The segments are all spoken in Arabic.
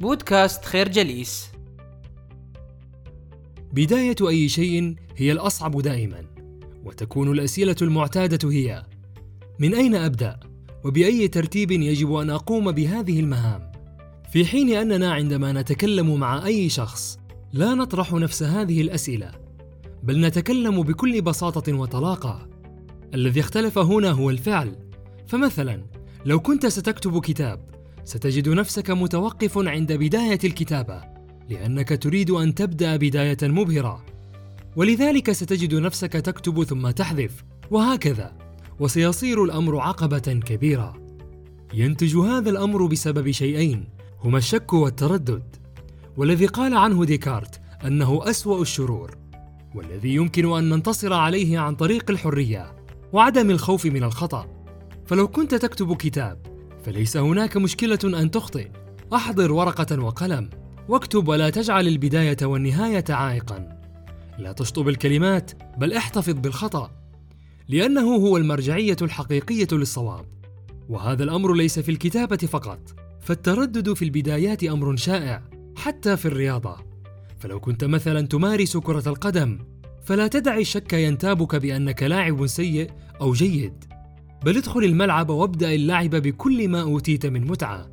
بودكاست خير جليس بداية أي شيء هي الأصعب دائما وتكون الأسئلة المعتادة هي من أين أبدأ؟ وبأي ترتيب يجب أن أقوم بهذه المهام؟ في حين أننا عندما نتكلم مع أي شخص لا نطرح نفس هذه الأسئلة بل نتكلم بكل بساطة وطلاقة الذي اختلف هنا هو الفعل فمثلا لو كنت ستكتب كتاب ستجد نفسك متوقف عند بداية الكتابة لأنك تريد أن تبدأ بداية مبهرة. ولذلك ستجد نفسك تكتب ثم تحذف وهكذا. وسيصير الأمر عقبة كبيرة. ينتج هذا الأمر بسبب شيئين هما الشك والتردد. والذي قال عنه ديكارت أنه أسوأ الشرور والذي يمكن أن ننتصر عليه عن طريق الحرية وعدم الخوف من الخطأ. فلو كنت تكتب كتاب فليس هناك مشكلة أن تخطئ. أحضر ورقة وقلم. واكتب ولا تجعل البداية والنهاية عائقا. لا تشطب الكلمات بل احتفظ بالخطأ. لأنه هو المرجعية الحقيقية للصواب. وهذا الأمر ليس في الكتابة فقط. فالتردد في البدايات أمر شائع حتى في الرياضة. فلو كنت مثلا تمارس كرة القدم فلا تدع الشك ينتابك بأنك لاعب سيء أو جيد. بل ادخل الملعب وابدأ اللعب بكل ما أوتيت من متعة.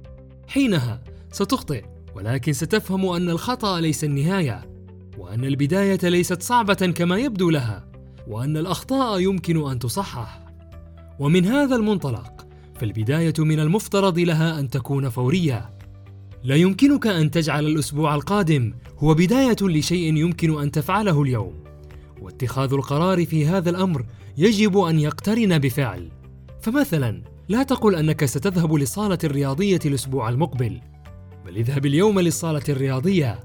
حينها ستخطئ ولكن ستفهم أن الخطأ ليس النهاية وأن البداية ليست صعبة كما يبدو لها وأن الأخطاء يمكن أن تصحح. ومن هذا المنطلق فالبداية من المفترض لها أن تكون فورية. لا يمكنك أن تجعل الأسبوع القادم هو بداية لشيء يمكن أن تفعله اليوم. واتخاذ القرار في هذا الأمر يجب أن يقترن بفعل. فمثلا لا تقل أنك ستذهب للصالة الرياضية الأسبوع المقبل بل اذهب اليوم للصالة الرياضية.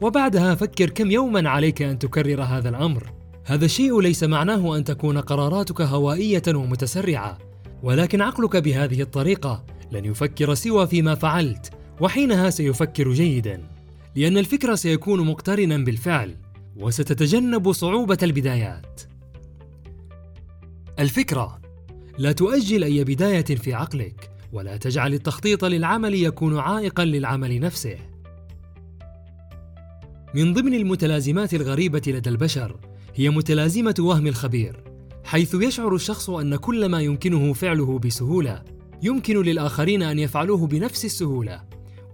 وبعدها فكر كم يوما عليك أن تكرر هذا الأمر. هذا الشيء ليس معناه أن تكون قراراتك هوائية ومتسرعة ولكن عقلك بهذه الطريقة لن يفكر سوى فيما فعلت وحينها سيفكر جيدا. لأن الفكر سيكون مقترنا بالفعل وستتجنب صعوبة البدايات. الفكرة لا تؤجل أي بداية في عقلك ولا تجعل التخطيط للعمل يكون عائقا للعمل نفسه. من ضمن المتلازمات الغريبة لدى البشر هي متلازمة وهم الخبير حيث يشعر الشخص أن كل ما يمكنه فعله بسهولة يمكن للآخرين أن يفعلوه بنفس السهولة.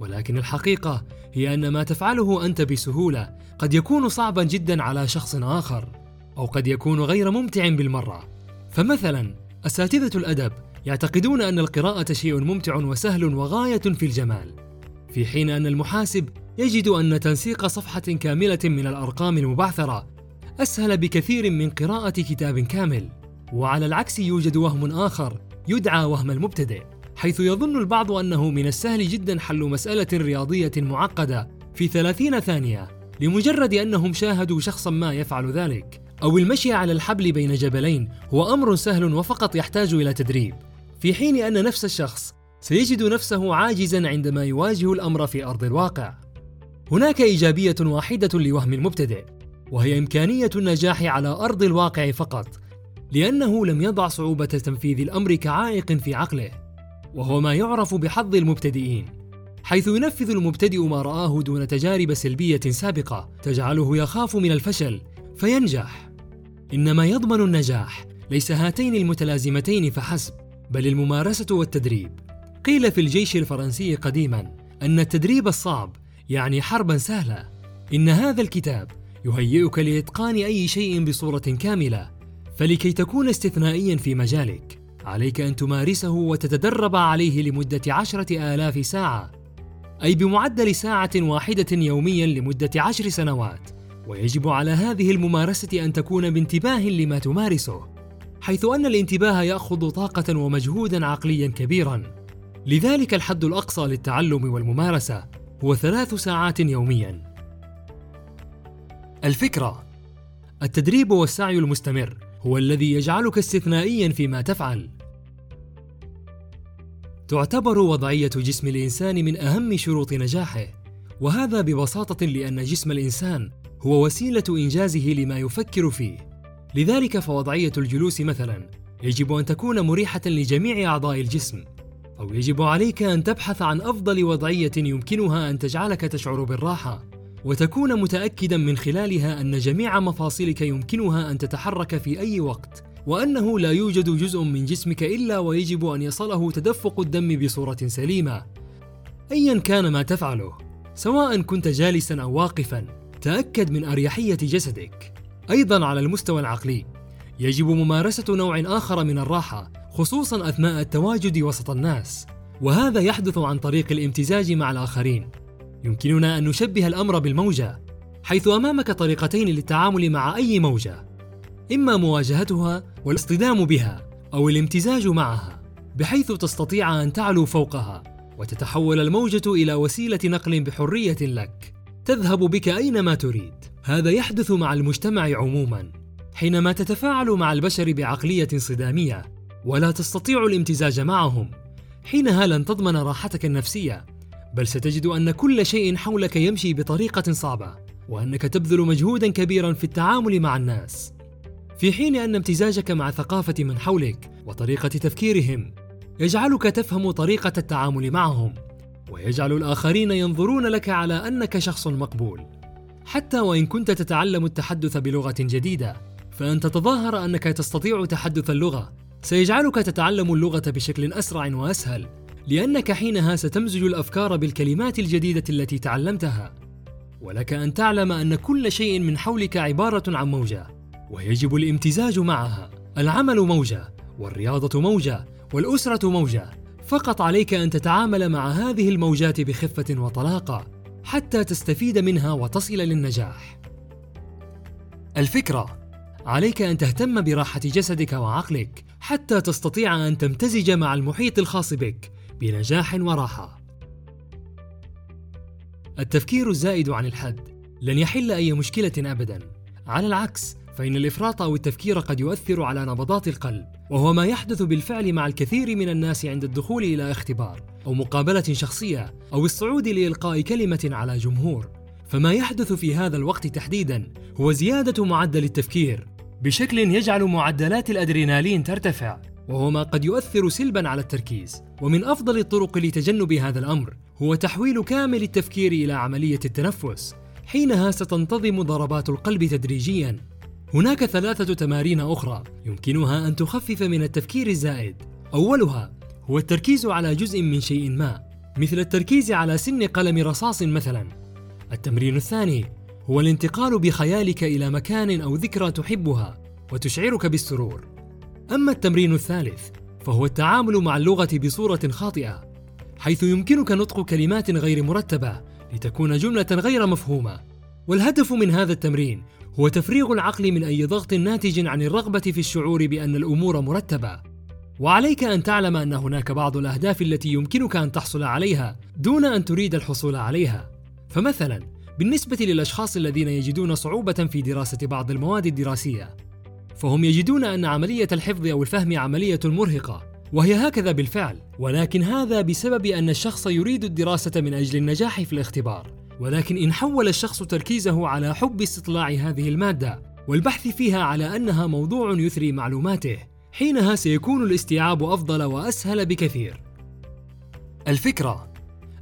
ولكن الحقيقة هي أن ما تفعله أنت بسهولة قد يكون صعبا جدا على شخص آخر أو قد يكون غير ممتع بالمرة. فمثلا أساتذة الأدب يعتقدون أن القراءة شيء ممتع وسهل وغاية في الجمال، في حين أن المحاسب يجد أن تنسيق صفحة كاملة من الأرقام المبعثرة أسهل بكثير من قراءة كتاب كامل، وعلى العكس يوجد وهم آخر يدعى وهم المبتدئ، حيث يظن البعض أنه من السهل جدا حل مسألة رياضية معقدة في 30 ثانية لمجرد أنهم شاهدوا شخصا ما يفعل ذلك، أو المشي على الحبل بين جبلين هو أمر سهل وفقط يحتاج إلى تدريب. في حين أن نفس الشخص سيجد نفسه عاجزا عندما يواجه الأمر في أرض الواقع. هناك إيجابية واحدة لوهم المبتدئ وهي إمكانية النجاح على أرض الواقع فقط لأنه لم يضع صعوبة تنفيذ الأمر كعائق في عقله وهو ما يعرف بحظ المبتدئين حيث ينفذ المبتدئ ما رآه دون تجارب سلبية سابقة تجعله يخاف من الفشل فينجح. إنما يضمن النجاح ليس هاتين المتلازمتين فحسب بل الممارسة والتدريب. قيل في الجيش الفرنسي قديما أن التدريب الصعب يعني حربا سهلة. إن هذا الكتاب يهيئك لإتقان أي شيء بصورة كاملة فلكي تكون استثنائيا في مجالك عليك أن تمارسه وتتدرب عليه لمدة عشرة آلاف ساعة أي بمعدل ساعة واحدة يوميا لمدة عشر سنوات. ويجب على هذه الممارسة أن تكون بانتباه لما تمارسه، حيث أن الانتباه يأخذ طاقة ومجهودا عقليا كبيرا. لذلك الحد الأقصى للتعلم والممارسة هو ثلاث ساعات يوميا. الفكرة التدريب والسعي المستمر هو الذي يجعلك استثنائيا فيما تفعل. تعتبر وضعية جسم الإنسان من أهم شروط نجاحه، وهذا ببساطة لأن جسم الإنسان هو وسيلة إنجازه لما يفكر فيه. لذلك فوضعية الجلوس مثلا يجب أن تكون مريحة لجميع أعضاء الجسم أو يجب عليك أن تبحث عن أفضل وضعية يمكنها أن تجعلك تشعر بالراحة وتكون متأكدا من خلالها أن جميع مفاصلك يمكنها أن تتحرك في أي وقت وأنه لا يوجد جزء من جسمك إلا ويجب أن يصله تدفق الدم بصورة سليمة. أيا كان ما تفعله سواء كنت جالسا أو واقفا. تأكد من أريحية جسدك. أيضا على المستوى العقلي. يجب ممارسة نوع آخر من الراحة خصوصا أثناء التواجد وسط الناس. وهذا يحدث عن طريق الامتزاج مع الآخرين. يمكننا أن نشبه الأمر بالموجة حيث أمامك طريقتين للتعامل مع أي موجة. إما مواجهتها والاصطدام بها أو الامتزاج معها بحيث تستطيع أن تعلو فوقها وتتحول الموجة إلى وسيلة نقل بحرية لك. تذهب بك أينما تريد. هذا يحدث مع المجتمع عموما حينما تتفاعل مع البشر بعقلية صدامية ولا تستطيع الامتزاج معهم. حينها لن تضمن راحتك النفسية بل ستجد أن كل شيء حولك يمشي بطريقة صعبة وأنك تبذل مجهودا كبيرا في التعامل مع الناس. في حين أن امتزاجك مع ثقافة من حولك وطريقة تفكيرهم يجعلك تفهم طريقة التعامل معهم. ويجعل الآخرين ينظرون لك على أنك شخص مقبول. حتى وإن كنت تتعلم التحدث بلغة جديدة فأن تتظاهر أنك تستطيع تحدث اللغة سيجعلك تتعلم اللغة بشكل أسرع وأسهل لأنك حينها ستمزج الأفكار بالكلمات الجديدة التي تعلمتها. ولك أن تعلم أن كل شيء من حولك عبارة عن موجة ويجب الامتزاج معها. العمل موجة والرياضة موجة والأسرة موجة. فقط عليك أن تتعامل مع هذه الموجات بخفة وطلاقة حتى تستفيد منها وتصل للنجاح. الفكرة عليك أن تهتم براحة جسدك وعقلك حتى تستطيع أن تمتزج مع المحيط الخاص بك بنجاح وراحة. التفكير الزائد عن الحد لن يحل أي مشكلة أبدا. على العكس فإن الإفراط أو التفكير قد يؤثر على نبضات القلب، وهو ما يحدث بالفعل مع الكثير من الناس عند الدخول إلى اختبار، أو مقابلة شخصية، أو الصعود لإلقاء كلمة على جمهور. فما يحدث في هذا الوقت تحديدا هو زيادة معدل التفكير بشكل يجعل معدلات الأدرينالين ترتفع، وهو ما قد يؤثر سلبا على التركيز. ومن أفضل الطرق لتجنب هذا الأمر هو تحويل كامل التفكير إلى عملية التنفس. حينها ستنتظم ضربات القلب تدريجيا هناك ثلاثة تمارين أخرى يمكنها أن تخفف من التفكير الزائد. أولها هو التركيز على جزء من شيء ما، مثل التركيز على سن قلم رصاص مثلا. التمرين الثاني هو الانتقال بخيالك إلى مكان أو ذكرى تحبها وتشعرك بالسرور. أما التمرين الثالث فهو التعامل مع اللغة بصورة خاطئة، حيث يمكنك نطق كلمات غير مرتبة لتكون جملة غير مفهومة. والهدف من هذا التمرين هو تفريغ العقل من أي ضغط ناتج عن الرغبة في الشعور بأن الأمور مرتبة. وعليك أن تعلم أن هناك بعض الأهداف التي يمكنك أن تحصل عليها دون أن تريد الحصول عليها. فمثلا بالنسبة للأشخاص الذين يجدون صعوبة في دراسة بعض المواد الدراسية، فهم يجدون أن عملية الحفظ أو الفهم عملية مرهقة، وهي هكذا بالفعل، ولكن هذا بسبب أن الشخص يريد الدراسة من أجل النجاح في الاختبار، ولكن إن حول الشخص تركيزه على حب استطلاع هذه المادة والبحث فيها على أنها موضوع يثري معلوماته حينها سيكون الاستيعاب أفضل وأسهل بكثير. الفكرة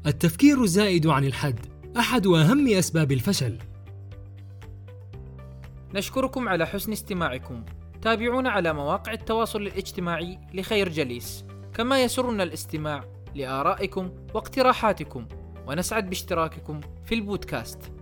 التفكير الزائد عن الحد أحد أهم أسباب الفشل. نشكركم على حسن استماعكم. تابعونا على مواقع التواصل الاجتماعي لخير جليس، كما يسرنا الاستماع لآرائكم واقتراحاتكم ونسعد باشتراككم في البودكاست.